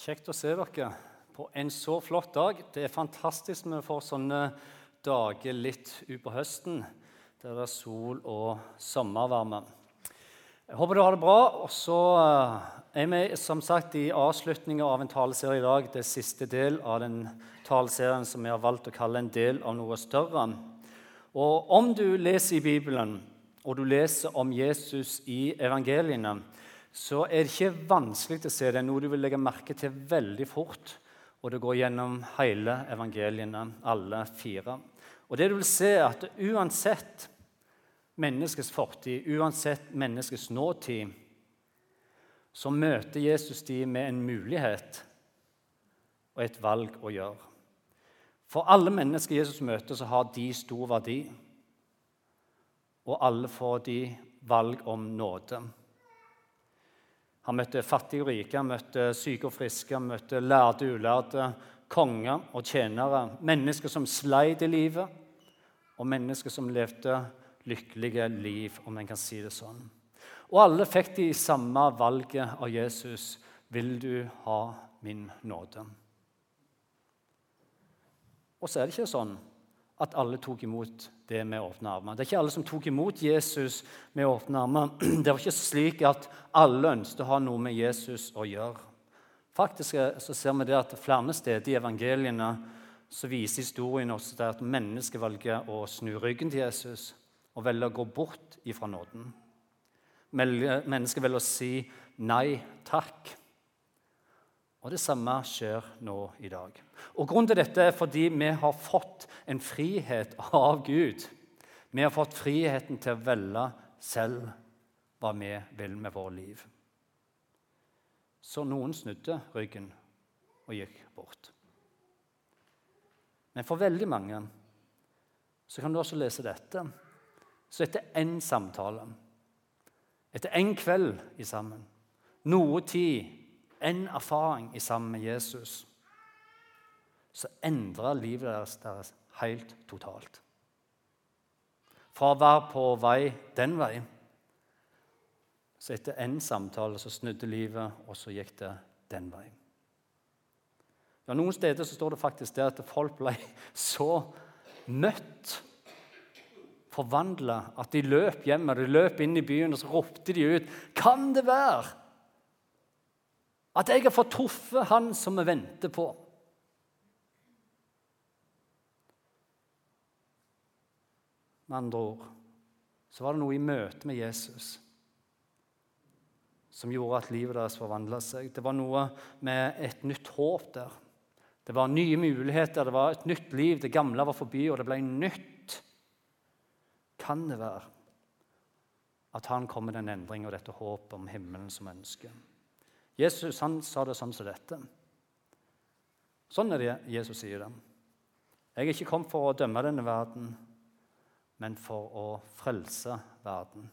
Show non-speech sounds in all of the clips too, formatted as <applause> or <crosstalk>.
Kjekt å se dere på en så flott dag. Det er fantastisk når vi får sånne dager litt utpå høsten der det er sol og sommervarme. Jeg håper du har det bra. Og så eh, er vi som sagt i avslutninga av en taleserie i dag. Det er siste del av den taleserien som vi har valgt å kalle en del av noe større. Og om du leser i Bibelen, og du leser om Jesus i evangeliene, så er det ikke vanskelig å se det. er noe du vil legge merke til veldig fort. Og det går gjennom hele evangeliene, alle fire. Og det du vil se, er at uansett menneskets fortid, uansett menneskets nåtid, så møter Jesus de med en mulighet og et valg å gjøre. For alle mennesker Jesus møter, så har de stor verdi. Og alle får de valg om nåde. Han møtte fattige og rike, han møtte syke og friske, han møtte lærde og ulærde, konger og tjenere. Mennesker som sleit i livet, og mennesker som levde lykkelige liv, om en kan si det sånn. Og alle fikk de samme valget av Jesus. Vil du ha min nåde? Og så er det ikke sånn at alle tok imot det med åpne armer. Det er ikke alle som tok imot Jesus med åpne armer. <clears throat> Det var ikke slik at alle ønsket å ha noe med Jesus å gjøre. Faktisk så ser vi det at Flere steder i evangeliene så viser historien det at mennesker velger å snu ryggen til Jesus og velger å gå bort ifra nåden. Mennesker velger å si nei takk og det samme skjer nå i dag. Og Grunnen til dette er fordi vi har fått en frihet av Gud. Vi har fått friheten til å velge selv hva vi vil med vårt liv. Så noen snudde ryggen og gikk bort. Men for veldig mange så kan du også lese dette. Så etter én samtale, etter én kveld i sammen, noe tid en erfaring i sammen med Jesus, så endra livet deres, deres helt totalt. Fra å være på vei den veien så etter en samtale så snudde livet, og så gikk det den veien. Ja, Noen steder så står det faktisk det at folk ble så møtt, forvandla, at de løp hjem de løp inn i byen og så ropte de ut Kan det være at jeg har fått truffet han som vi venter på. Med andre ord så var det noe i møte med Jesus som gjorde at livet deres forvandla seg. Det var noe med et nytt håp der. Det var nye muligheter, det var et nytt liv. Det gamle var forbi, og det ble nytt. Kan det være at han kom med den endringen og dette håpet om himmelen som ønsker? Jesus han sa det sånn som dette. Sånn er det Jesus sier det. Jeg er ikke kommet for å dømme denne verden, men for å frelse verden.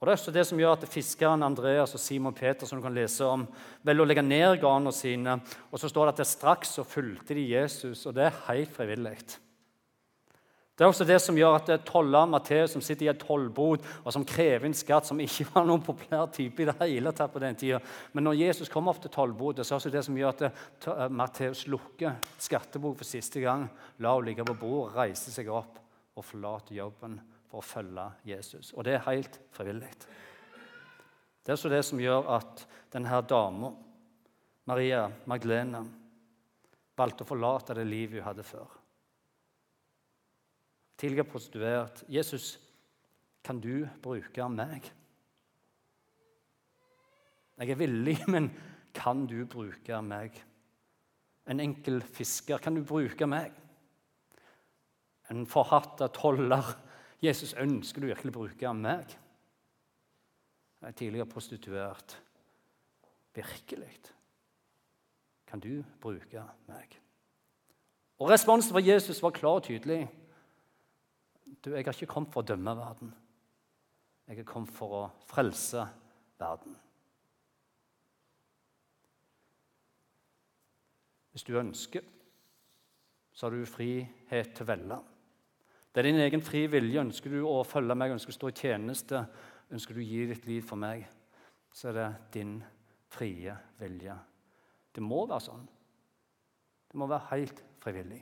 Og Det er også det som gjør at fiskeren Andreas og Simon Peter som du kan lese om, velger å legge ned garnene sine. Og så står det at det straks så fulgte de Jesus, og det er helt frivillig. Det er også det som gjør at det er toller Matteus som sitter i et tollbod og som krever inn skatt, som ikke var noen populær type i det hele tatt på den tida. Men når Jesus kommer opp til tollbodet, så er det det som gjør at eh, Matteus lukker skattebok for siste gang, lar henne ligge på bordet, reiser seg opp og forlater jobben for å følge Jesus. Og det er helt frivillig. Det er også det som gjør at denne dama, Maria Magdalena, valgte å forlate det livet hun hadde før tidligere prostituert. 'Jesus, kan du bruke meg?' Jeg er villig, <laughs> men kan du bruke meg? En enkel fisker, kan du bruke meg? En forhatta toller. Jesus, ønsker du virkelig å bruke meg? Jeg er tidligere prostituert. Virkelig. Kan du bruke meg? Og Responsen fra Jesus var klar og tydelig. Du, jeg har ikke kommet for å dømme verden. Jeg har kommet for å frelse verden. Hvis du ønsker, så har du frihet til å velge. Det er din egen fri vilje. Ønsker du å følge meg, ønsker du å stå i tjeneste, ønsker du å gi ditt liv for meg, så er det din frie vilje. Det må være sånn. Det må være helt frivillig.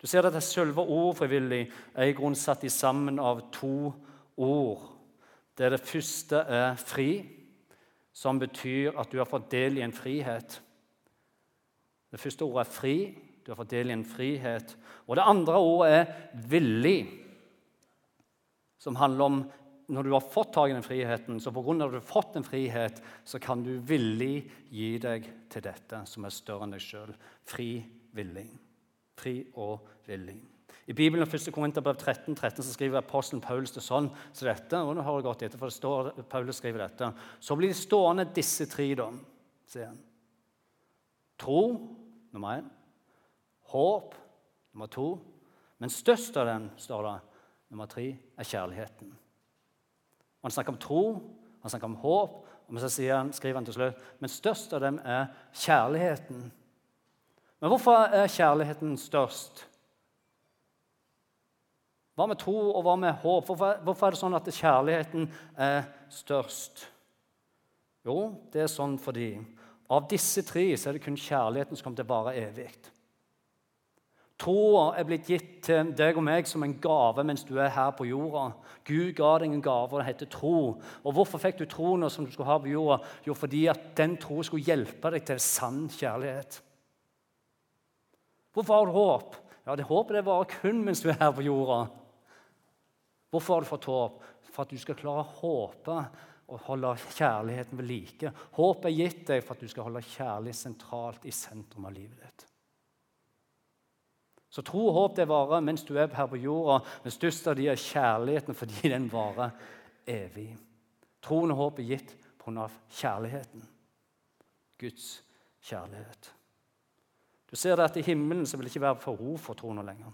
Du ser at selve ordet 'frivillig' er i grunnen satt sammen av to ord. Der det første er 'fri', som betyr at du har fått del i en frihet. Det første ordet er 'fri'. Du har fått del i en frihet. Og det andre ordet er 'villig', som handler om når du har fått tak i den friheten, så pga. at du har fått en frihet, så kan du villig gi deg til dette som er større enn deg sjøl. Fri villig fri og villig. I Bibelen 1. Korinterbrev 13, 13 så skriver apostelen Paulus det sånn så dette, og nå har jeg gått etter, for det står, Paulus skriver dette, Så blir de stående disse tre, da, sier han. Tro nummer én. Håp nummer to. Men størst av den, står det, nummer tre, er kjærligheten. Han snakker om tro, han snakker om håp, og så han, skriver han til slutt men størst av dem er kjærligheten. Men hvorfor er kjærligheten størst? Hva med tro, og hva med håp? Hvorfor, er det sånn at kjærligheten er størst? Jo, det er sånn fordi av disse tre så er det kun kjærligheten som kommer til å vare evig. Troa er blitt gitt til deg og meg som en gave mens du er her på jorda. Gud ga deg en gave, og det heter tro. Og Hvorfor fikk du troen som du skulle ha på jorda? Jo, fordi at den troen skulle hjelpe deg til sann kjærlighet. Hvorfor har du håp? Ja, det Håpet det varer kun mens du er her på jorda. Hvorfor har du fått håp? For at du skal klare å håpe og holde kjærligheten ved like. Håpet er gitt deg for at du skal holde kjærlighet sentralt i sentrum av livet ditt. Så tro og håp det varer mens du er her på jorda, men størst av de er kjærligheten fordi den varer evig. Troen og håp er gitt pga. kjærligheten. Guds kjærlighet. Du ser det at I himmelen så vil det ikke være behov for troende lenger.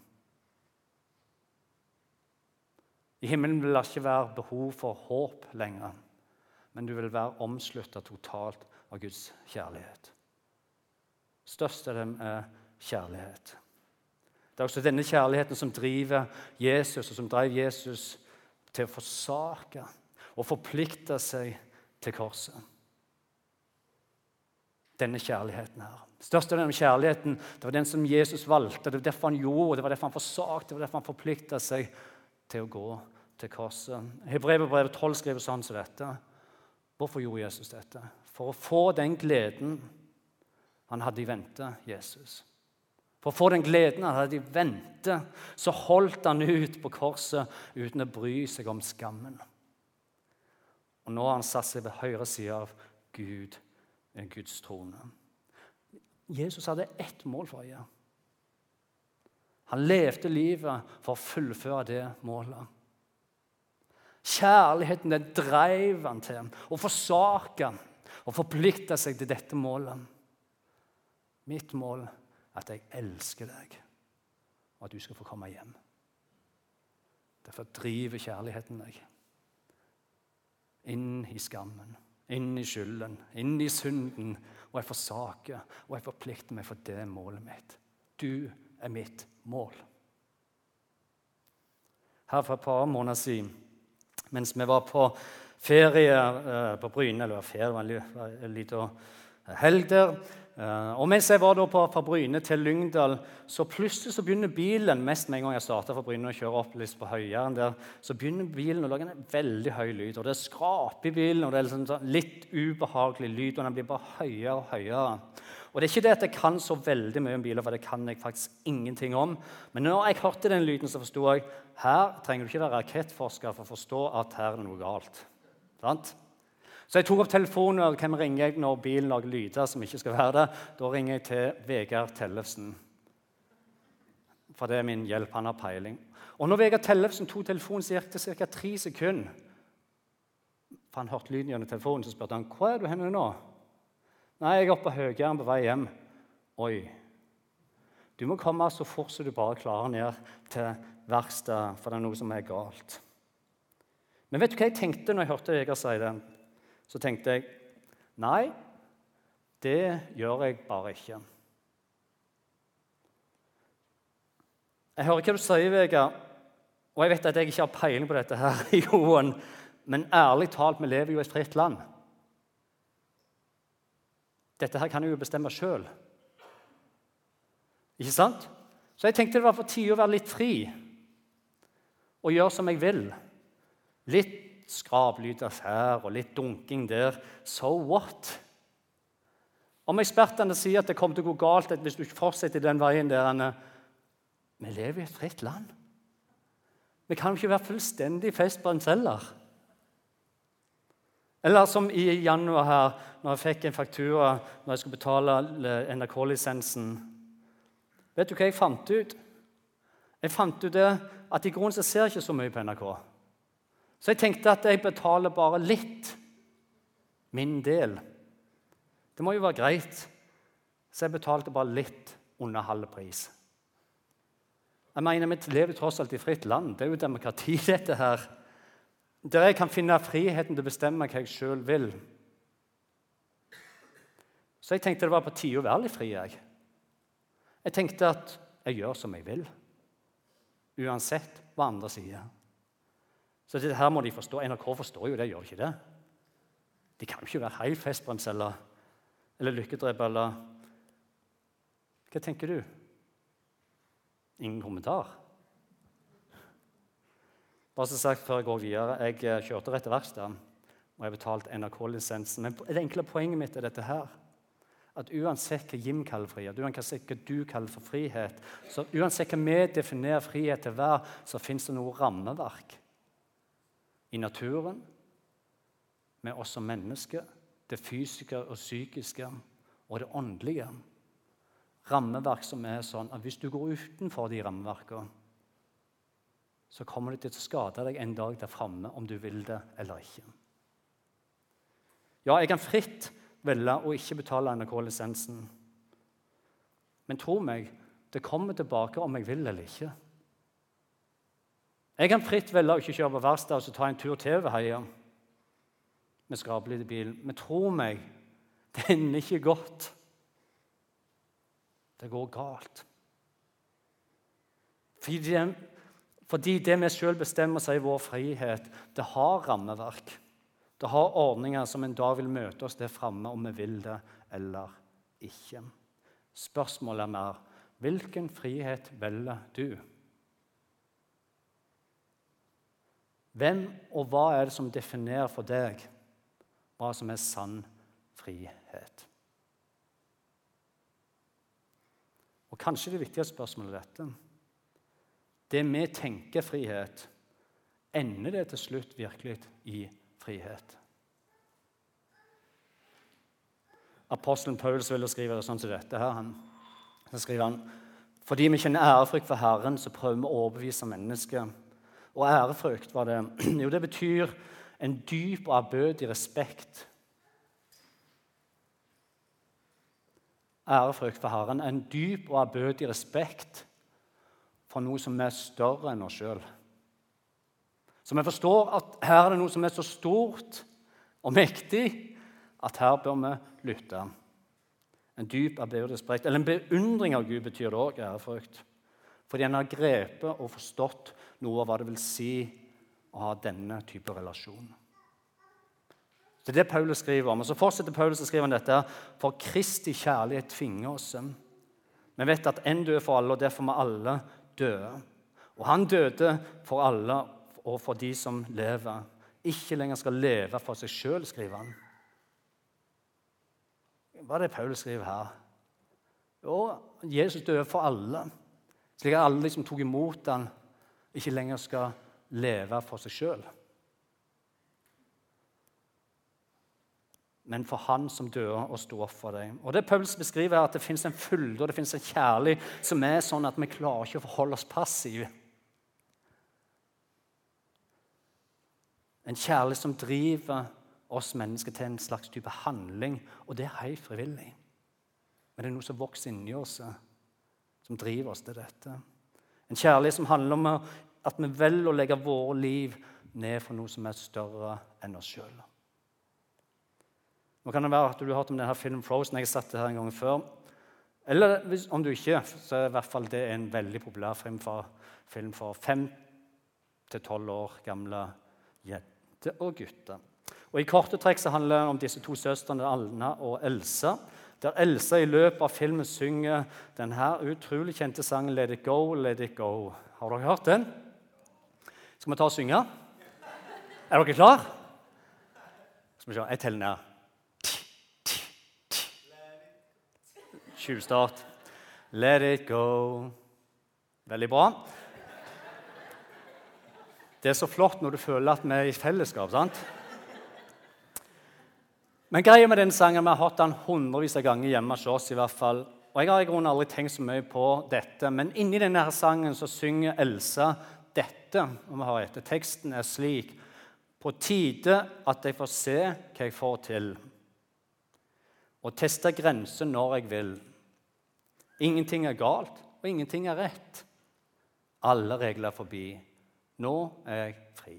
I himmelen vil det ikke være behov for håp lenger, men du vil være omslutta totalt av Guds kjærlighet. Størst av dem er kjærlighet. Det er også denne kjærligheten som driver Jesus, og som drev Jesus til å forsake og forplikte seg til korset. Denne kjærligheten her. Største av denne kjærligheten det var den som Jesus valgte. Det var derfor han gjorde, det var derfor han forsakte, det var derfor han forplikta seg til å gå til korset. Hebrevet 12 skriver sånn som dette. Hvorfor gjorde Jesus dette? For å få den gleden han hadde i vente, Jesus. For å få den gleden han hadde i vente, så holdt han ut på korset uten å bry seg om skammen. Og nå har han satt seg ved høyre side av Gud, Guds trone. Jesus hadde ett mål for øye. Han levde livet for å fullføre det målet. Kjærligheten den drev han til å forsake og forplikte seg til dette målet. Mitt mål er at jeg elsker deg, og at du skal få komme hjem. Derfor driver kjærligheten deg inn i skammen, inn i skylden, inn i synden og jeg forsaker, og jeg forplikter meg for det målet mitt. Du er mitt mål. Her for et par måneder siden, mens vi var på ferie eh, på Bryne Eller ferie, det var en liten helg der. Eh, og mens jeg var da på, fra Bryne til Lyngdal, så plutselig så begynner bilen mest med en gang jeg starta fra Bryne og kjører opp litt på Høyeren der, så begynner bilen å lage en veldig høy lyd. og Det skraper i bilen, og det er liksom sånn litt ubehagelig lyd. og den blir bare høyere og høyere. Og Det er ikke det at jeg kan så veldig mye om biler, for det kan jeg faktisk ingenting om. Men når jeg hørte den lyden, så forsto jeg her trenger du ikke være rakettforsker for å forstå at her er det noe galt. Sant? Så jeg tok opp telefonen, og hvem ringer jeg når bilen lager lyder som ikke skal være det? Da ringer jeg til Vegard Tellefsen. For det er min hjelp. Han har peiling. Og når Vegard Tellefsen tok telefonen, så gikk det ca. tre sekunder. For han hørte lyden gjennom telefonen, så spurte han hvor er du henne nå. Nei, jeg er oppe på Høgjern på vei hjem. Oi. Du må komme så fort som du bare klarer ned til verkstedet, for det er noe som er galt. Men vet du hva jeg tenkte når jeg hørte Vegard si det? Så tenkte jeg nei, det gjør jeg bare ikke. Jeg hører hva du sier, Vegard, og jeg vet at jeg ikke har peiling på dette, her, <laughs> Johan, men ærlig talt, vi lever jo i et fritt land. Dette her kan jeg jo bestemme sjøl. Ikke sant? Så jeg tenkte det var på tide å være litt fri og gjøre som jeg vil. Litt skraplyder her og litt dunking der. So what? Om ekspertene sier at det kommer til å gå galt hvis du ikke fortsetter den veien der Vi lever i et fritt land. Vi kan jo ikke være fullstendig festbrent heller. Eller som i januar her, når jeg fikk en faktura når jeg skulle betale NRK-lisensen. Vet du hva jeg fant ut? Jeg fant ut det at i grunnen så ser jeg ikke så mye på NRK. Så jeg tenkte at jeg betaler bare litt. Min del. Det må jo være greit. Så jeg betalte bare litt under halv pris. Jeg mener, Vi lever tross alt i fritt land. Det er jo demokrati, <laughs> dette her. Der jeg kan finne friheten til å bestemme hva jeg sjøl vil. Så jeg tenkte det var på tide å være litt fri. Jeg Jeg tenkte at jeg gjør som jeg vil, uansett hva andre sier. Så dette her må de forstå. NRK forstår jo det, gjør ikke det? De kan jo ikke være helt festbrent eller eller lykkedreper eller Hva tenker du? Ingen kommentar? Bare så sagt før jeg går videre, jeg eh, kjørte rett til verkstedet og jeg betalte NRK-lisensen. Men det enkle poenget mitt er dette her. At uansett hva Jim kaller frihet, uansett hva du kaller for frihet, så uansett hva vi definerer frihet til være, så fins det noe rammeverk i naturen, med oss som mennesker, det fysiske og psykiske og det åndelige. Rammeverk som er sånn at hvis du går utenfor de rammeverkene, så kommer det til å skade deg en dag der framme, om du vil det eller ikke. Ja, jeg kan fritt velge å ikke betale NRK-lisensen. Men tro meg, det kommer tilbake om jeg vil eller ikke. Jeg kan fritt velge å ikke kjøre på verkstedet og ta en tur til over heia med skrapelig bil. Men tro meg, det ender ikke godt. Det går galt. Fordi det, fordi det vi sjøl bestemmer seg i vår frihet, det har rammeverk. Det har ordninger som en dag vil møte oss der framme om vi vil det eller ikke. Spørsmålet er mer hvilken frihet velger du? Hvem og hva er det som definerer for deg hva som er sann frihet. Og kanskje det viktigste spørsmålet er dette Det vi tenker frihet, ender det til slutt virkelig i frihet? Apostelen Paulus ville skrive det sånn som dette. her. Han, så skriver han fordi vi kjenner ærefrykt for Herren, så prøver vi å overbevise mennesket. Og ærefrykt, var det <clears throat> Jo, det betyr en dyp og ærbødig respekt. Ærefrykt for Herren. En dyp og ærbødig respekt for noe som er større enn oss sjøl. Så vi forstår at her er det noe som er så stort og mektig at her bør vi lytte. En dyp ærbødig respekt, eller en beundring av Gud, betyr det òg, ærefrykt. Fordi en har grepet og forstått noe av hva det vil si å ha denne type relasjon. Det er det Paulus skriver om. Og Så fortsetter Paulus å skrive om dette. For Kristi kjærlighet tvinger oss. Vi vet at en døde for alle, og derfor må alle dø. Og han døde for alle og for de som lever. Ikke lenger skal leve for seg sjøl, skriver han. Hva er det Paulus skriver her? Jo, Jesus døde for alle, slik at alle som tok imot ham, ikke lenger skal leve for seg sjøl. Men for Han som døde og sto opp for deg. Og det Paulus beskriver, er at det fins en fylde og det en kjærlighet som er sånn at vi klarer ikke å forholde oss passive. En kjærlighet som driver oss mennesker til en slags type handling. Og det er helt frivillig. Men det er noe som vokser inni oss, som driver oss til dette. En kjærlighet som handler om at vi velger å legge våre liv ned for noe som er større enn oss sjøl. Nå kan det være at du har hørt om denne filmen 'Frozen'. Jeg har sett det her en gang før. Eller hvis, om du ikke, så er i hvert fall det en veldig populær film for, film for fem til tolv år gamle jenter og gutter. Og I korte trekk så handler det om disse to søstrene Alna og Elsa. der Elsa i løpet av filmen synger denne utrolig kjente sangen 'Let it go, let it go'. Har dere hørt den? Skal vi ta og synge? Er dere klar? Skal vi se, Jeg teller ned. Tjuvstart. Let it go. Veldig bra. Det er så flott når du føler at vi er i fellesskap. sant? Men greia med den sangen, Vi har hatt den hundrevis av ganger hjemme hos oss. i hvert fall. Og Jeg har i grunnen aldri tenkt så mye på dette, men inni denne sangen så synger Elsa dette. og vi har etter. Teksten er slik På tide at jeg får se hva jeg får til, og teste grenser når jeg vil. Ingenting er galt, og ingenting er rett. Alle regler er forbi. Nå er jeg fri.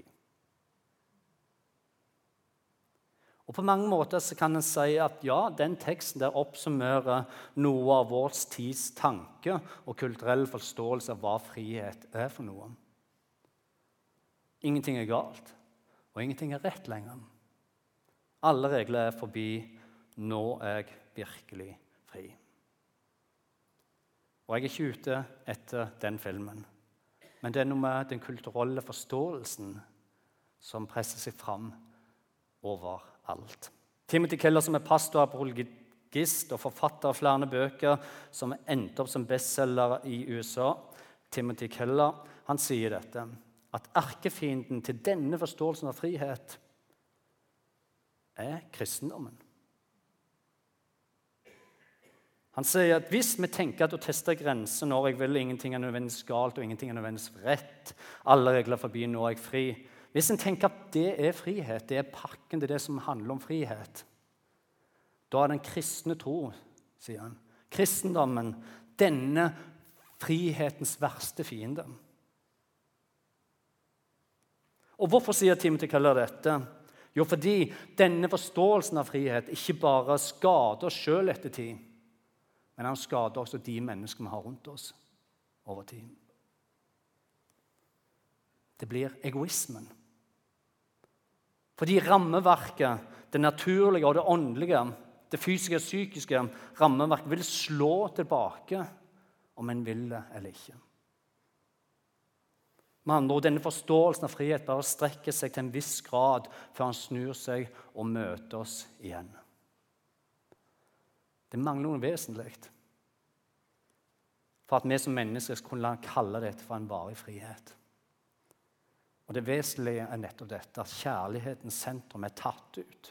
Og På mange måter så kan en si at ja, den teksten der oppsummerer noe av vår tids tanke og kulturell forståelse av hva frihet er for noe. Ingenting er galt, og ingenting er rett lenger. Alle regler er forbi. Nå er jeg virkelig fri. Og jeg er ikke ute etter den filmen, men det er noe med den kulturelle forståelsen som presser seg fram over alt. Timothy Keller, som er pastor, apologist og forfatter av flere bøker som endte opp som bestselger i USA, Timothy Keller, han sier dette at erkefienden til denne forståelsen av frihet er kristendommen. Han sier at hvis vi tenker at å teste grenser når jeg vil, ingenting er nødvendigvis galt og ingenting er nødvendigvis rett, alle regler forbi, nå er jeg fri, hvis en tenker at det er frihet, det er pakken, det er det som handler om frihet, da er den kristne tro, sier han, kristendommen, denne frihetens verste fiende. Og Hvorfor sier Timothy Keller dette? Jo, fordi denne forståelsen av frihet ikke bare skader oss sjøl etter tid, men han skader også de menneskene vi har rundt oss over tid. Det blir egoismen. Fordi rammeverket, det naturlige og det åndelige, det fysiske og psykiske rammeverket vil slå tilbake om en vil det eller ikke. Med andre ord, Denne forståelsen av frihet bare strekker seg til en viss grad før han snur seg og møter oss igjen. Det mangler noe vesentlig for at vi som mennesker skal kunne kalle dette for en varig frihet. Og Det vesentlige er nettopp dette at kjærlighetens sentrum er tatt ut.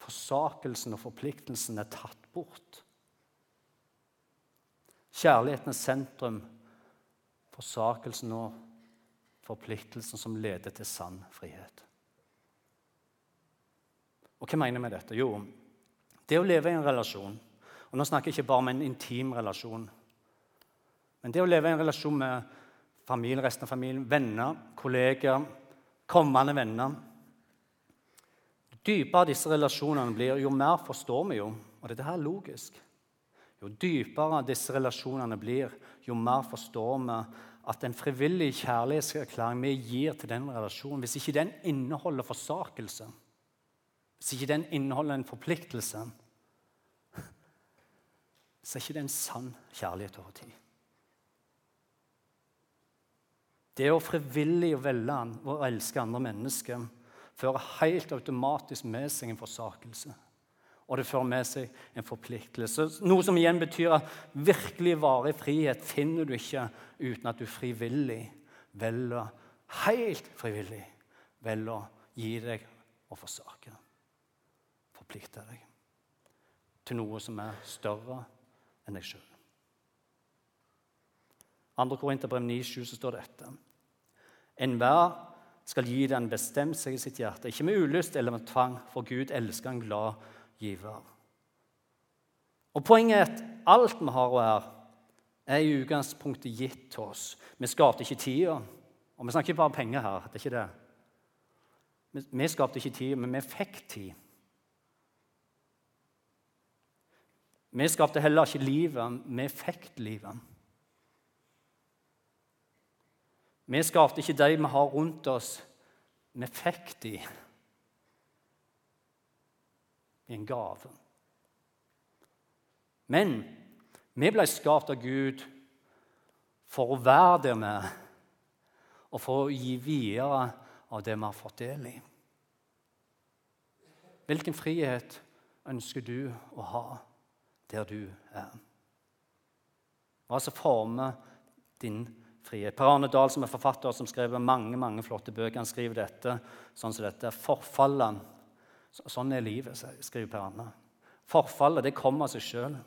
Forsakelsen og forpliktelsen er tatt bort. Kjærlighetens sentrum, forsakelsen og forpliktelsen som leder til sann frihet. Og Hva mener jeg med dette? Jo, det å leve i en relasjon og Nå snakker jeg ikke bare om en intim relasjon, men det å leve i en relasjon med familien, resten av familien, venner, kolleger, kommende venner. Jo dypere disse relasjonene blir, jo mer forstår vi jo. Og dette her er logisk. Jo dypere disse relasjonene blir, jo mer forstår vi at en frivillig kjærlighetserklæring vi gir til den relasjonen, hvis ikke den inneholder forsakelse, hvis ikke den inneholder en forpliktelse, så er ikke det en sann kjærlighet over tid. Det å frivillig velge og elske andre mennesker fører helt automatisk med seg en forsakelse. Og det fører med seg en forpliktelse. Noe som igjen betyr at virkelig varig frihet finner du ikke uten at du frivillig velger, helt frivillig, velger å gi deg og forsake. Forplikte deg til noe som er større enn deg sjøl. 2. Korinterbrev 9,7 så står dette. Enhver skal gi den bestemt seg i sitt hjerte, ikke med ulyst eller med tvang, for Gud elsker en glad giver. Og Poenget er at alt vi har og er, er i utgangspunktet gitt til oss. Vi skapte ikke tida. Og vi snakker ikke bare penger her. det er ikke det. Vi skapte ikke tid, men vi fikk tid. Vi skapte heller ikke livet, vi fikk livet. Vi skapte ikke de vi har rundt oss. Vi fikk de. En gave. Men vi ble skapt av Gud for å være der vi er, og for å gi videre av det vi har fått del i. Hvilken frihet ønsker du å ha der du er? Hva som former din frihet? Per Arne Dahl, som er forfatter som skrev mange mange flotte bøker, han skriver dette sånn som dette. Forfallet Sånn er livet, skriver Per Anna. Forfallet det kommer av seg sjøl.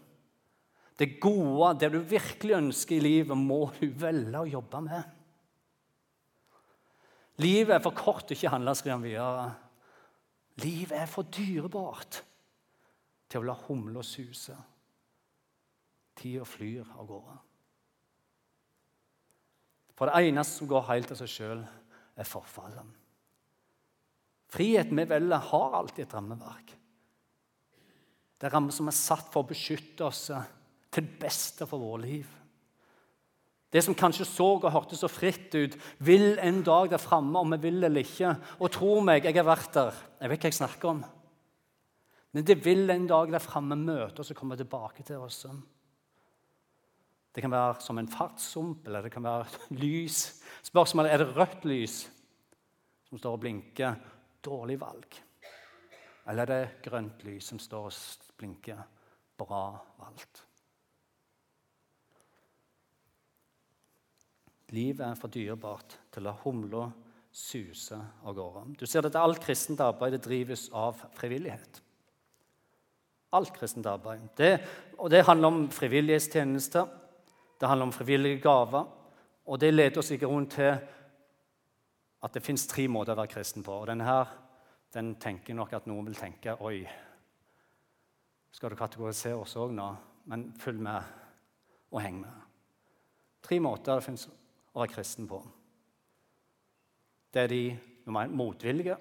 Det gode, det du virkelig ønsker i livet, må du velge å jobbe med. Livet er for kort til ikke handle, skriver han videre. Livet er for dyrebart til å la humla suse. Tida flyr av gårde. For det eneste som går helt av seg sjøl, er forfallet. Friheten vi velger, har alltid et rammeverk. Det er rammer som er satt for å beskytte oss til beste for vårt liv. Det som kanskje så og hørtes så fritt ut, vil en dag der framme, om vi vil eller ikke. Og tro meg, jeg har vært der. Jeg vet hva jeg snakker om. Men det vil en dag der framme møte oss og komme tilbake til oss. Det kan være som en fartssump, eller det kan være <laughs> lys. Spørsmålet er det rødt lys som står og blinker. Dårlig valg. Eller er det grønt lys som står og blinker. Bra valgt. Livet er for dyrebart til å la humla suse av gårde. Du ser at Alt kristent arbeid drives av frivillighet. Alt kristent arbeid. Det, og det handler om frivillighetstjenester, det handler om frivillige gaver. Og det leder oss i rundt til at det fins tre måter å være kristen på. Og denne her, den tenker nok at noen vil tenke Oi, skal du kategorisere oss òg nå? Men følg med og heng med. Tre måter det finnes å være kristen på. Det er de nummer én motvillige.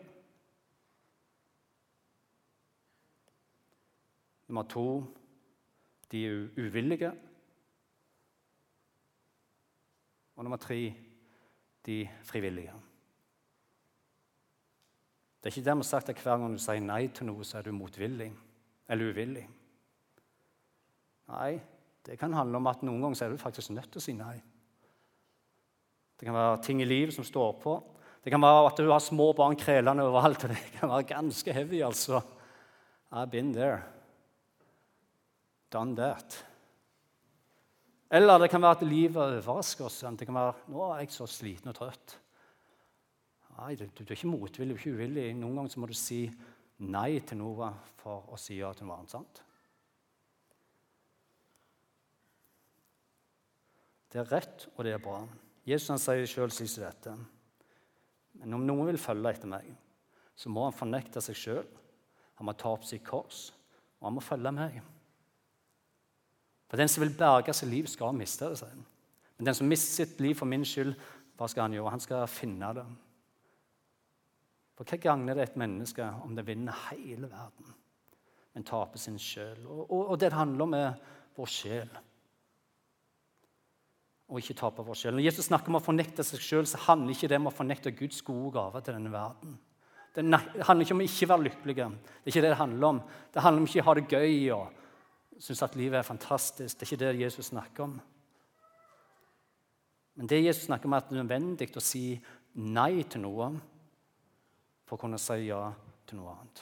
Nummer to de uvillige. Og nummer tre de frivillige. Det er ikke dermed sagt at hver gang du sier nei til noe, så er du motvillig eller uvillig. Nei, det kan handle om at noen ganger er du faktisk nødt til å si nei. Det kan være ting i livet som står på. Det kan være at du har små barn krelende overalt. og Det kan være ganske heavy, altså. I've been there. Done that. Eller det kan være at livet overrasker oss. Det kan være nå er jeg så sliten og trøtt. Nei, du, du, er ikke motvillig, du er ikke uvillig. Noen ganger må du si nei til noe for å si ja til noe annet. sant? Det er rett, og det er bra. Jesus han sier sjøl sist dette. Men om noen vil følge etter meg, så må han fornekte seg sjøl. Han må ta opp sitt kors, og han må følge meg. For den som vil berge sitt liv, skal miste det. Seg. Men den som mister sitt liv for min skyld, hva skal han gjøre? Han skal finne det. For hva gagner det et menneske om det vinner hele verden, men taper sin sjel? Og, og, og det det handler om, er vår sjel og ikke tape vår sjel. Når Jesus snakker om å fornekte seg sjøl, handler ikke det om å fornekte Guds gode gave til denne verden. Det handler ikke om å ikke være lykkelige. Det er ikke det det handler om. Det handler om ikke å ha det gøy og synes at livet er fantastisk. Det er ikke det Jesus snakker om. Men det Jesus snakker om, er at det er nødvendig å si nei til noe for å kunne si ja til noe annet.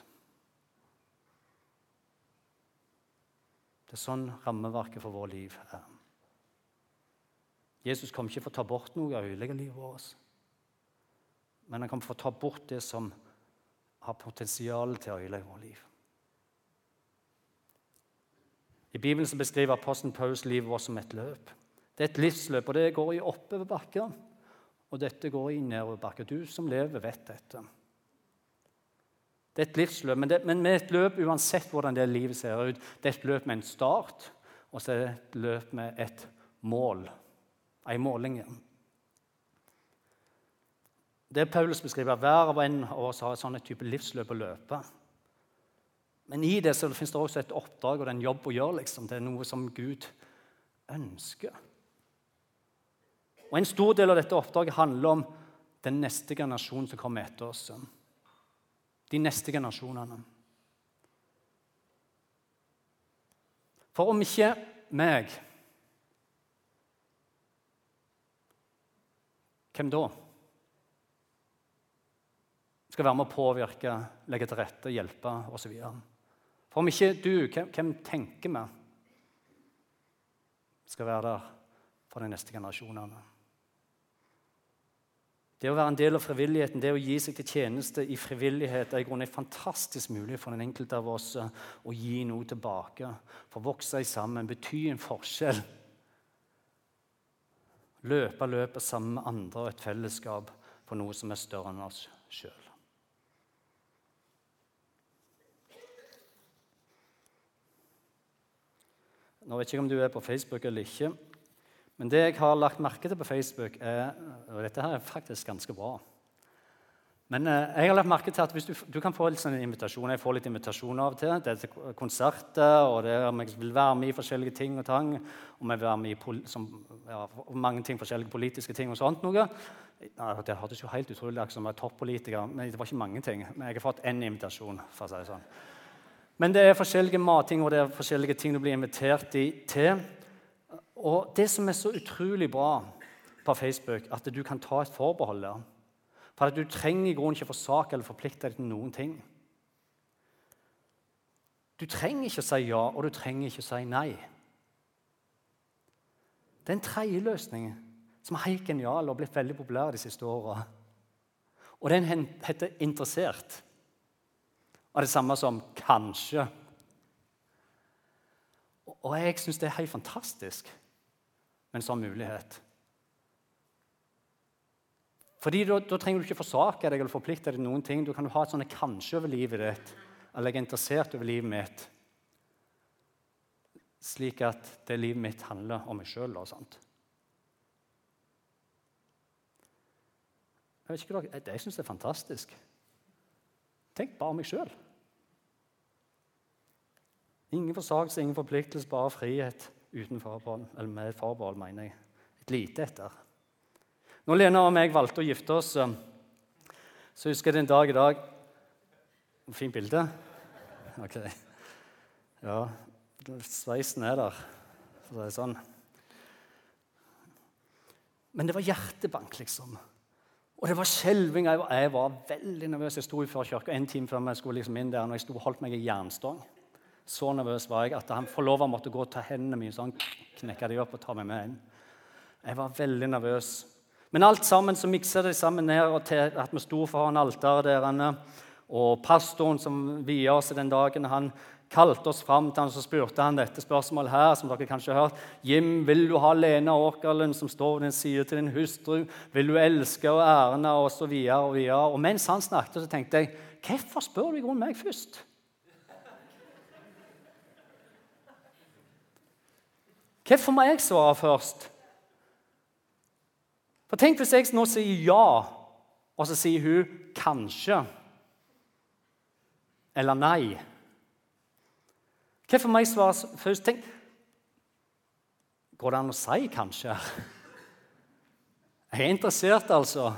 Det er sånn rammeverket for vår liv er. Jesus kom ikke for å ta bort noe av ødelegge livet vårt. Men han kom for å ta bort det som har potensial til å ødelegge vårt liv. I Bibelen beskriver apostelen Paulus livet vårt som et løp. Det er et livsløp, og det går i oppoverbakker. Og dette går i nedoverbakker. Du som lever, vet dette. Det er et livsløp, men, det, men med et løp uansett hvordan det livet ser ut. Det er et løp med en start, og så er det et løp med et mål ei måling. Det Paulus beskriver, hver av en av oss har et sånt type livsløp å løpe. Men i det så finnes det også et oppdrag og det er en jobb å gjøre. Liksom. Det er noe som Gud ønsker. Og En stor del av dette oppdraget handler om den neste generasjonen som kommer etter oss. De neste generasjonene. For om ikke meg Hvem da? Skal være med å påvirke, legge til rette, hjelpe osv. For om ikke du, hvem, tenker vi skal være der for de neste generasjonene? Det å være en del av frivilligheten, det å gi seg til tjeneste i frivillighet, er i grunnen fantastisk mulighet for den enkelte av oss eh, å gi noe tilbake. For å vokse sammen, bety en forskjell. Løpe løpet sammen med andre og et fellesskap på noe som er større enn oss sjøl. Nå vet jeg ikke om du er på Facebook eller ikke. Men det jeg har lagt merke til på Facebook, er, og dette her er faktisk ganske bra Men eh, jeg har lagt merke til at du, du kan få litt sånne invitasjoner. Jeg får litt invitasjoner av og til. Det er til konserter, og det er om jeg vil være med i forskjellige ting og tang. Om jeg vil være med i som, ja, mange ting, forskjellige politiske ting og sånt noe. Ja, det hørtes jo helt utrolig ut som jeg var toppolitiker, men det var ikke mange ting. Men jeg har fått én invitasjon. for å si det sånn. Men det er forskjellige matting og det er forskjellige ting du blir invitert i, til. Og det som er så utrolig bra på Facebook, at du kan ta et forbehold der. For at Du trenger i grunnen ikke forsake eller forplikte deg til noen ting. Du trenger ikke å si ja, og du trenger ikke å si nei. Det er en tredje løsning som er helt genial og har blitt veldig populær de siste åra. Og den heter 'interessert'. Og det samme som 'kanskje'. Og jeg syns det er helt fantastisk med en sånn mulighet. Fordi da, trenger du ikke forsake deg eller forplikte deg til noen ting. Du kan ha et sånne kanskje over livet ditt, eller jeg er interessert over livet mitt. Slik at det livet mitt handler om meg sjøl. Jeg vet ikke, dere, jeg syns er fantastisk. Tenk bare om meg sjøl. Ingen forsakelse, ingen forpliktelse, bare frihet uten forbehold. Eller med forbehold, mener jeg. Et lite etter. Når Lena og meg valgte å gifte oss, så husker jeg det en dag i dag Fint bilde? Ok. Ja, sveisen er der, for å si det sånn. Men det var hjertebank, liksom. Og det var skjelving. Jeg, var, veldig nervøs. Jeg sto før kirka en time før jeg skulle liksom inn der, og jeg sto og holdt meg i jernstang. Så nervøs var jeg at han forlova måtte gå og ta hendene mine så han knekka de opp og ta meg med inn. Jeg var veldig nervøs. Men alt sammen så miksa de sammen ned til at vi sto foran alteret der. Og pastoren som via oss den dagen, han kalte oss fram til han, så spurte han dette spørsmålet her, som dere kanskje har hørt. Jim, vil du ha Lena Åkerlund som står ved din side til din hustru? Vil du elske og ærende? Og så videre og videre. Og mens han snakket, så tenkte jeg hvorfor spør du i grunnen meg først? Hvorfor må jeg svare først? For Tenk hvis jeg nå sier ja, og så sier hun kanskje eller nei. Hvorfor må jeg svare først? Tenk, Går det an å si kanskje? Jeg er interessert, altså.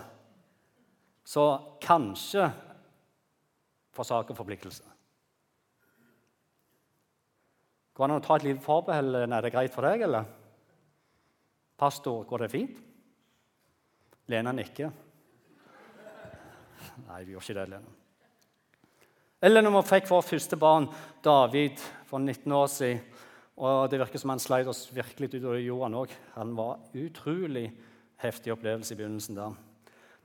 Så kanskje for sak forpliktelse. Går det an å ta et lite forbehold? Er det greit for deg, eller? Pastor, går det fint? Lena nikker. Nei, vi gjør ikke det, Lena. Eller når vi fikk vårt første barn, David, for 19 år siden. Og Det virker som han sleit oss virkelig ut av jorden òg. Han var utrolig heftig opplevelse i begynnelsen. der.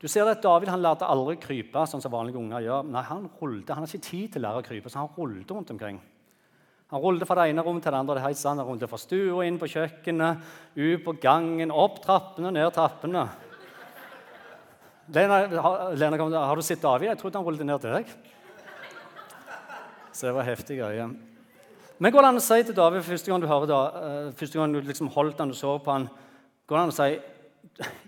Du ser at David han lærte aldri krype, sånn som vanlige unger gjør. Nei, Han rullte, han har ikke tid til å lære å krype, så han rullte rundt omkring. Han rullet fra det ene rommet til det andre. det. Han rullet fra stua inn på kjøkkenet, ut på gangen, opp trappene, ned trappene. Lena, Lena kom, har du sett David? Jeg trodde han rullet ned til deg. Så det var heftig greie. Men går det an å si til David første gang du hører da, eh, første gang du liksom holdt han og så på han, går det an å si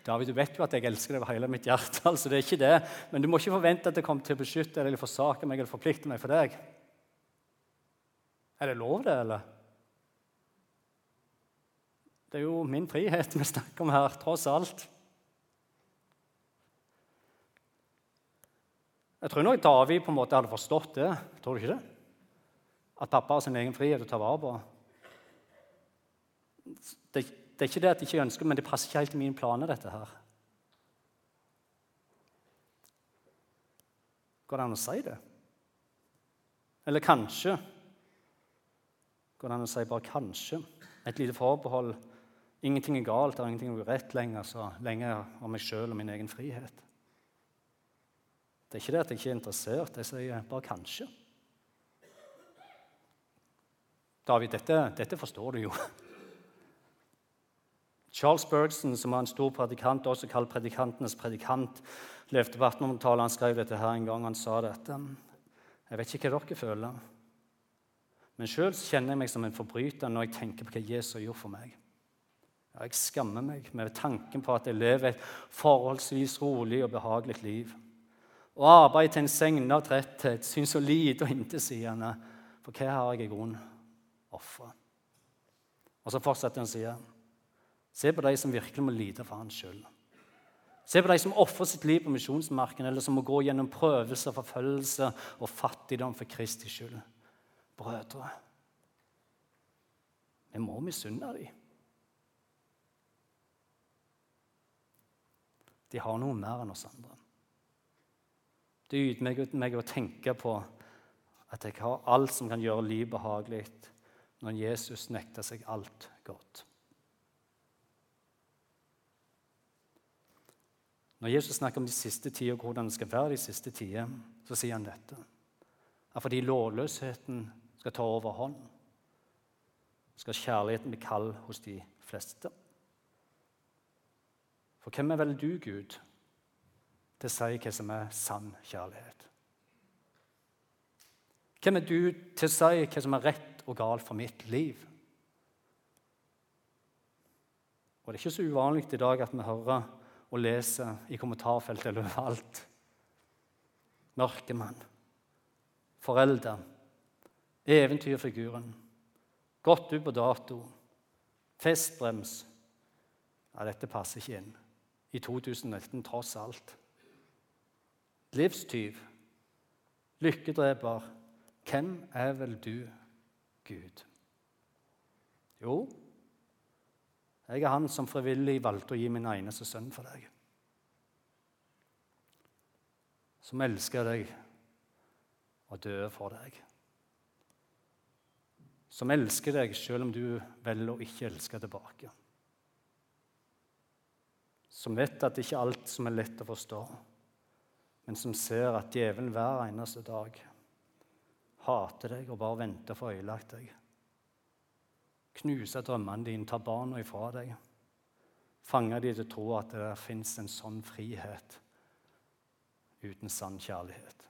David, du vet jo at jeg elsker deg over hele mitt hjerte. altså det er ikke det, Men du må ikke forvente at jeg kommer til å beskytte deg eller forsake meg eller forplikte meg for deg. Er det lov, det, eller? Det er jo min frihet vi snakker om her, tross alt. Jeg tror nok David på en måte hadde forstått det. Tror du ikke det? At pappa har sin egen frihet å ta vare på. det, det, er ikke det at jeg ikke ønsker men det passer ikke helt i mine planer, dette her. Går det an å si det? Eller kanskje? Går det an å si bare kanskje? Et lite forbehold. Ingenting er galt, det er ingenting urett lenger, så lenge om meg sjøl og min egen frihet. Det er ikke det at jeg ikke er interessert, jeg sier bare kanskje. David, dette, dette forstår du jo. Charles Bergson, som var en stor predikant, også kalt predikantenes predikant, levde på 1800-tallet. Han skrev dette her en gang. Han sa dette. Jeg vet ikke hva dere føler, men sjøl kjenner jeg meg som en forbryter når jeg tenker på hva Jesus har gjort for meg. Ja, jeg skammer meg med tanken på at jeg lever et forholdsvis rolig og behagelig liv. Å arbeide til en segn av tretthet syns så lite og intetsigende. For hva har jeg i grunnen ofra? Og så fortsetter han å si Se på de som virkelig må lide for hans skyld. Se på de som ofrer sitt liv på misjonsmarken, eller som må gå gjennom prøvelser, forfølgelse og fattigdom for Kristi skyld. Brødre, vi må misunne dem. De har noe mer enn oss andre. Det ydmyker meg å tenke på at jeg har alt som kan gjøre liv behagelig, når Jesus nekter seg alt godt. Når Jesus snakker om de siste tider og hvordan det skal være de siste tider, så sier han dette. At fordi lovløsheten skal ta overhånd, skal kjærligheten bli kald hos de fleste. For hvem er vel du, Gud, til å si hva som er sann kjærlighet. Hvem er du til å si hva som er rett og galt for mitt liv? Og Det er ikke så uvanlig i dag at vi hører og leser i kommentarfeltet eller overalt. Mørkemann, forelder, eventyrfiguren, gått ut på dato, festbrems Ja, dette passer ikke inn i 2019 tross alt livstyv, lykkedreper. Hvem er vel du, Gud? Jo, jeg er han som frivillig valgte å gi min eneste sønn for deg. Som elsker deg og døde for deg. Som elsker deg selv om du velger å ikke elske tilbake. Som vet at det ikke er alt som er lett å forstå men som ser at djevelen hver eneste dag hater deg og bare venter for å øyelagt deg. Knuse drømmene dine, ta barna ifra deg. Fange de til å tro at det fins en sånn frihet uten sann kjærlighet.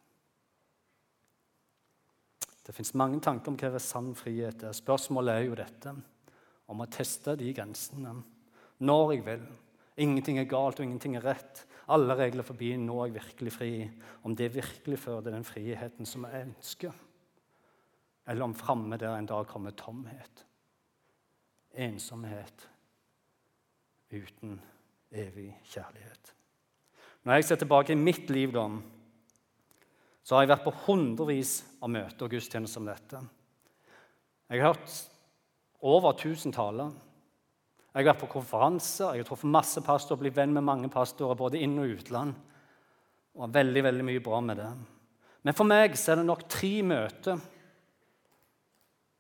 Det fins mange tanker om hva sann frihet er. Spørsmålet er jo dette om å teste de grensene når jeg vil. Ingenting er galt, og ingenting er rett alle regler forbi, nå er jeg virkelig fri. Om det virkelig fører til den friheten som jeg ønsker, eller om framme der en dag kommer tomhet, ensomhet uten evig kjærlighet. Når jeg ser tilbake i mitt liv, da, så har jeg vært på hundrevis av møter og gudstjenester som dette. Jeg har hørt over 1000 taler. Jeg har vært på konferanser, jeg har truffet masse pastorer, blitt venn med mange pastorer, både inn- og utland. Og veldig, veldig mye bra med det. Men for meg så er det nok tre møter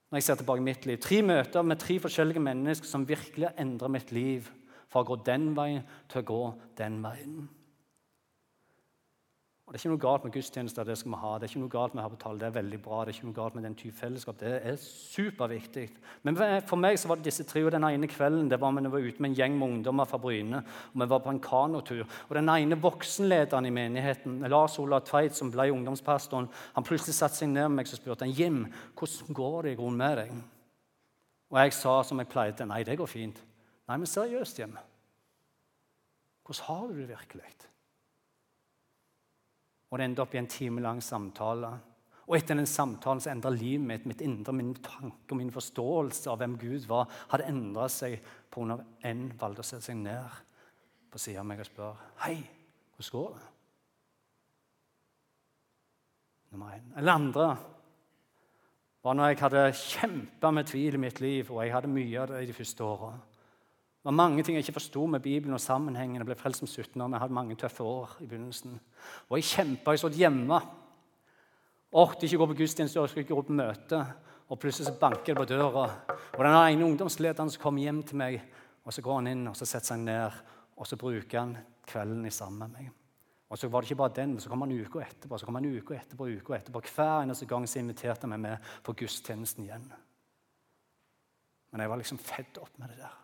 når jeg ser tilbake mitt liv. Tre møter med tre forskjellige mennesker som virkelig har endra mitt liv fra å gå den veien til å gå den veien. Og Det er ikke noe galt med gudstjenester, det skal vi ha. Det er ikke noe galt med å betale, det er veldig bra. Det er ikke noe galt med den type fellesskap. Det er superviktig. Men for meg så var det disse tre. Og den ene kvelden det var vi var ute med en gjeng med ungdommer fra Bryne. og Vi var på en kanotur. Og den ene voksenlederen i menigheten, Lars Ola Tveit, som ble ungdomspastoren, han plutselig satte seg ned med meg og spurte han, Jim, hvordan går det i grunnen med deg. Og jeg sa som jeg pleide, nei, det går fint. Nei, men seriøst, Jim. Hvordan har du det virkelig? Og det endte opp i en timelang samtale. Og etter den samtalen så endra livet mitt, mitt indre, min tanke og min forståelse av hvem Gud var, hadde endra seg på av en valgte å sette seg ned på siden av meg og spørre Hei, hvordan går det? Nummer én. Eller andre var når jeg hadde kjempa med tvil i mitt liv, og jeg hadde mye av det i de første åra. Det var mange ting jeg ikke forsto med Bibelen og sammenhengen. Jeg ble frelst som 17 år, men jeg hadde mange tøffe år i begynnelsen. Og jeg kjempa. Jeg satt hjemme. Orket ikke gå på gudstjeneste, skulle ikke gå på møte. Og plutselig så banker det på døra. Og den ene ungdomslederen som kommer hjem til meg, og så går han inn og så setter seg ned, og så bruker han kvelden i sammen med meg. Og så var det ikke bare den, men så kom han uka etterpå, så kom han uka etterpå, uka etterpå. Hver eneste gang så inviterte han meg med på gudstjenesten igjen. Men jeg var liksom fedd opp med det der.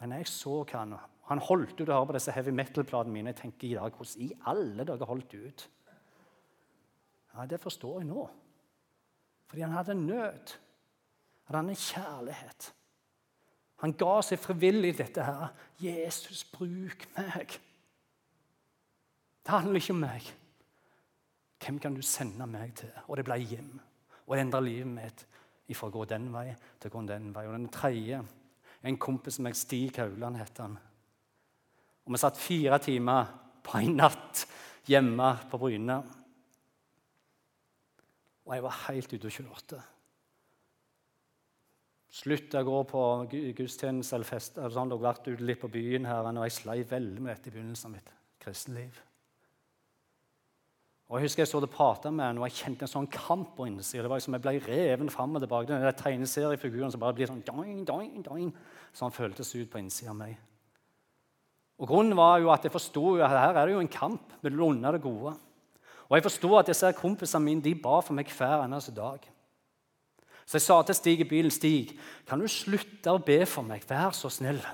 Men jeg så hva han. Han holdt ut å høre på disse heavy metal-platene mine. Jeg tenker i dag, Hvordan i alle dager holdt ut? Ja, Det forstår jeg nå. Fordi han hadde nød. Han hadde kjærlighet. Han ga seg frivillig dette her. 'Jesus, bruk meg.' Det handler ikke om meg. Hvem kan du sende meg til? Og det ble hjem. Og det endra livet mitt fra å gå den vei til å gå den vei. Og den tredje En kompis som jeg, Stig Hauland, het han. Og vi satt fire timer på en natt hjemme på Bryne. Og jeg var helt ute og kjørte. Slutta å gå på gudstjeneste eller fest. Eller sånn, og vært ute litt på byen her, og jeg sleit veldig med dette i begynnelsen av mitt kristenliv. Og Jeg husker jeg så det prata med henne, og jeg kjente en sånn kamp på innsida. Det var som jeg ble reven fram og tilbake. Den tegneseriefiguren som bare blir sånn doing, doing, doing. Sånn føltes ut på innsida av meg. Og Grunnen var jo at jeg forsto at her er det jo en kamp mellom onde og det gode. Og jeg forsto at disse kompisene mine de ba for meg hver eneste dag. Så jeg sa til Stig i bilen, 'Stig, kan du slutte å be for meg? Vær så snill.'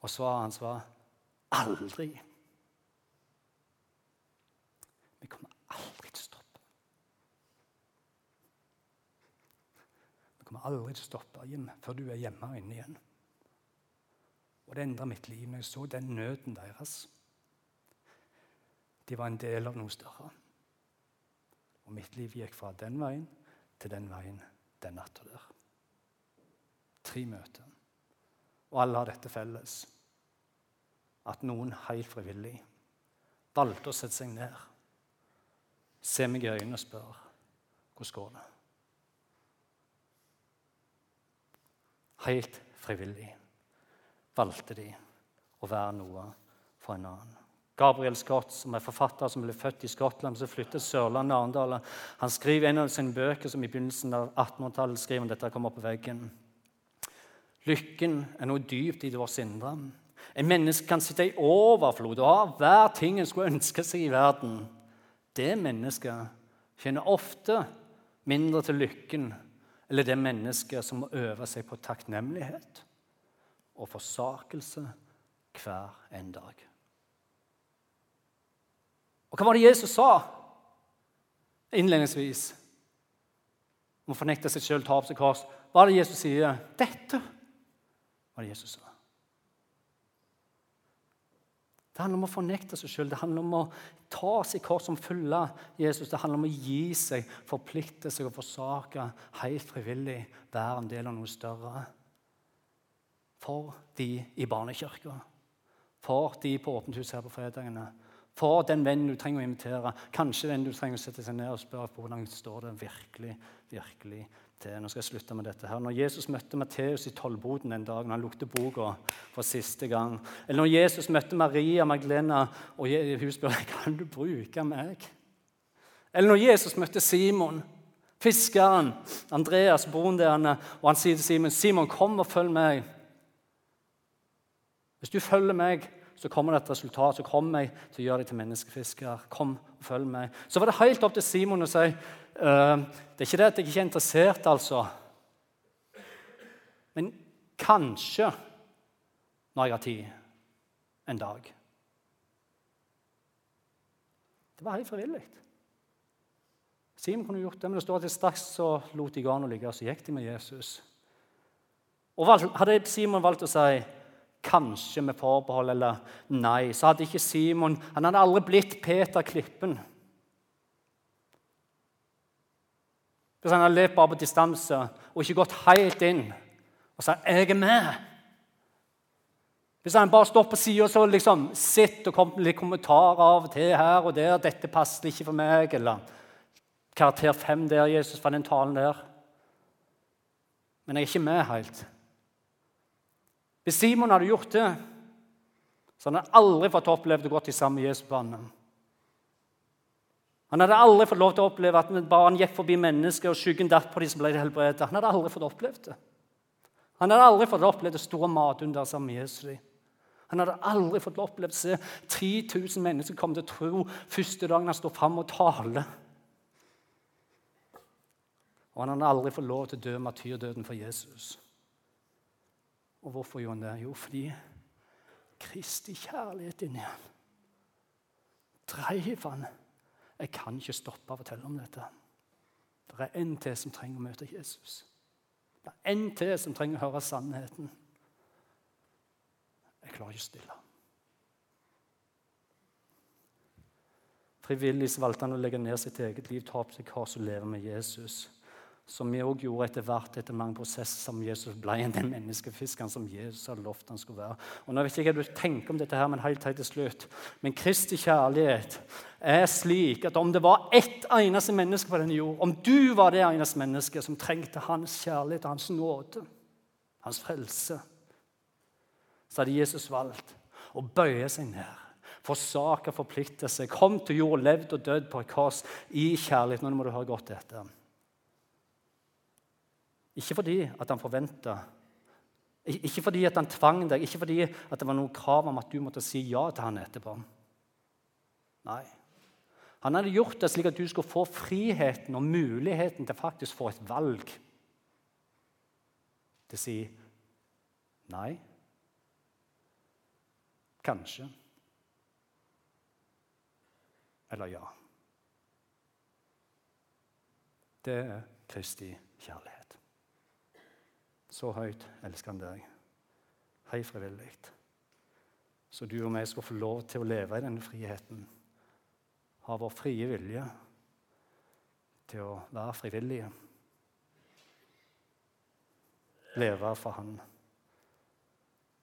Og svaret hans var 'aldri'. Kommer aldri til å stoppe hjem før du er hjemme og inne igjen. Og det endra mitt liv. når Jeg så den nøden deres. De var en del av noe større. Og mitt liv gikk fra den veien til den veien den natta der. Tre møter. Og alle har dette felles. At noen helt frivillig valgte å sette seg ned, se meg i øynene og spørre hvordan går det Helt frivillig valgte de å være noe for en annen. Gabriel Scott, som er forfatter som ble født i Skottland, som flyttet Sørlandet og Arendal, han skriver en av sine bøker som i begynnelsen av 1800-tallet skriver om dette kommer på veggen. Lykken er noe dypt i vårt indre. En menneske kan sitte i overflod og ha hver ting en skulle ønske seg i verden. Det mennesket kjenner ofte mindre til lykken eller det mennesket som må øve seg på takknemlighet og forsakelse hver en dag. Og hva var det Jesus sa innledningsvis om å fornekte seg sjøl, ta opp seg kors? Hva er det Jesus sier? Dette var det Jesus sa. Det handler om å fornekte seg sjøl. Det handler om å ta sitt kors som følge Jesus. Det handler om å gi seg, forplikte seg og forsake helt frivillig, være en del av noe større. For de i barnekirka, for de på Åpent hus her på fredagene, for den vennen du trenger å invitere, kanskje den du trenger å sette seg ned og spørre hvordan står det virkelig, virkelig til. Nå skal jeg slutte med dette her. Når Jesus møtte Matteus i tollboden den dagen han lukte boka for siste gang, eller når Jesus møtte Maria Magdalena og hun spør <laughs> kan du bruke meg, eller når Jesus møtte Simon, fiskeren, Andreas, broren der, og han sier til Simon, 'Simon, kom og følg meg.' Hvis du følger meg, så kommer det et resultat. Så kommer jeg til å gjøre deg til menneskefisker. Kom og følg meg. Så var det helt opp til Simon å si Uh, det er ikke det at jeg ikke er interessert, altså. Men kanskje, når jeg har tid, en dag. Det var helt frivillig. Simon kunne gjort det, men det står at straks så lot de garnet ligge, og så gikk de med Jesus. Og Hadde Simon valgt å si kanskje med forbehold eller nei, så hadde ikke Simon Han hadde aldri blitt Peter Klippen. Hvis han hadde levd bare på distanse og ikke gått helt inn og sagt 'Jeg er med'. Hvis han bare står på sida og liksom sitter og kommer med litt kommentarer av og til her og der 'Dette passer ikke for meg', eller 'Karakter fem der, Jesus, fra den talen der'. Men jeg er ikke med helt. Hvis Simon hadde gjort det, så hadde han aldri fått opplevd å gå til sammen med Jesus på vannet. Han hadde aldri fått lov til å oppleve at et barn gikk forbi mennesker og skyggen datt på de som ble helbredet. Han hadde aldri fått opplevd det. Han hadde aldri fått opplevd det store matunder sammen med Jesus. Han hadde aldri fått opplevd å se 3000 mennesker komme til tro første dagen han står fram og taler. Og han hadde aldri fått lov til å dø martyrdøden for Jesus. Og hvorfor gjorde han det? Jo, fordi Kristi kjærlighet inni ham dreiv han. Jeg kan ikke stoppe å fortelle om dette. Det er en til som trenger å møte Jesus. Det er en til som trenger å høre sannheten. Jeg klarer ikke å stille. Frivillig valgte han å legge ned sitt eget liv, ta opp seg kors og leve med Jesus som vi òg gjorde etter hvert etter mange prosesser som Jesus ble en den menneskefiskeren som Jesus hadde lovt han skulle være. Og nå vet jeg ikke hva du tenker om dette, her, men helt til slutt. Men Kristi kjærlighet er slik at om det var ett eneste menneske på denne jord, om du var det eneste mennesket som trengte hans kjærlighet og hans nåde, hans frelse, så hadde Jesus valgt å bøye seg ned forsake forplikte seg, kom til jord, levd og dødd på et kors i kjærlighet. Nå må du høre godt etter. Ikke fordi at han forventa Ikke fordi at han tvang deg, ikke fordi at det var noe krav om at du måtte si ja til han etterpå. Nei. Han hadde gjort det slik at du skulle få friheten og muligheten til faktisk få et valg. Til å si nei. Kanskje. Eller ja. Det er Kristi kjærlighet. Så høyt elsker han deg. Hei frivillig. Så du og jeg skal få lov til å leve i denne friheten. Ha vår frie vilje til å være frivillige. Leve for Han.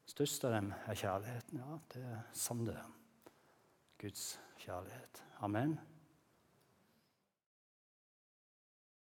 Størst av dem er kjærligheten. Ja, det er sånn det. Guds kjærlighet. Amen.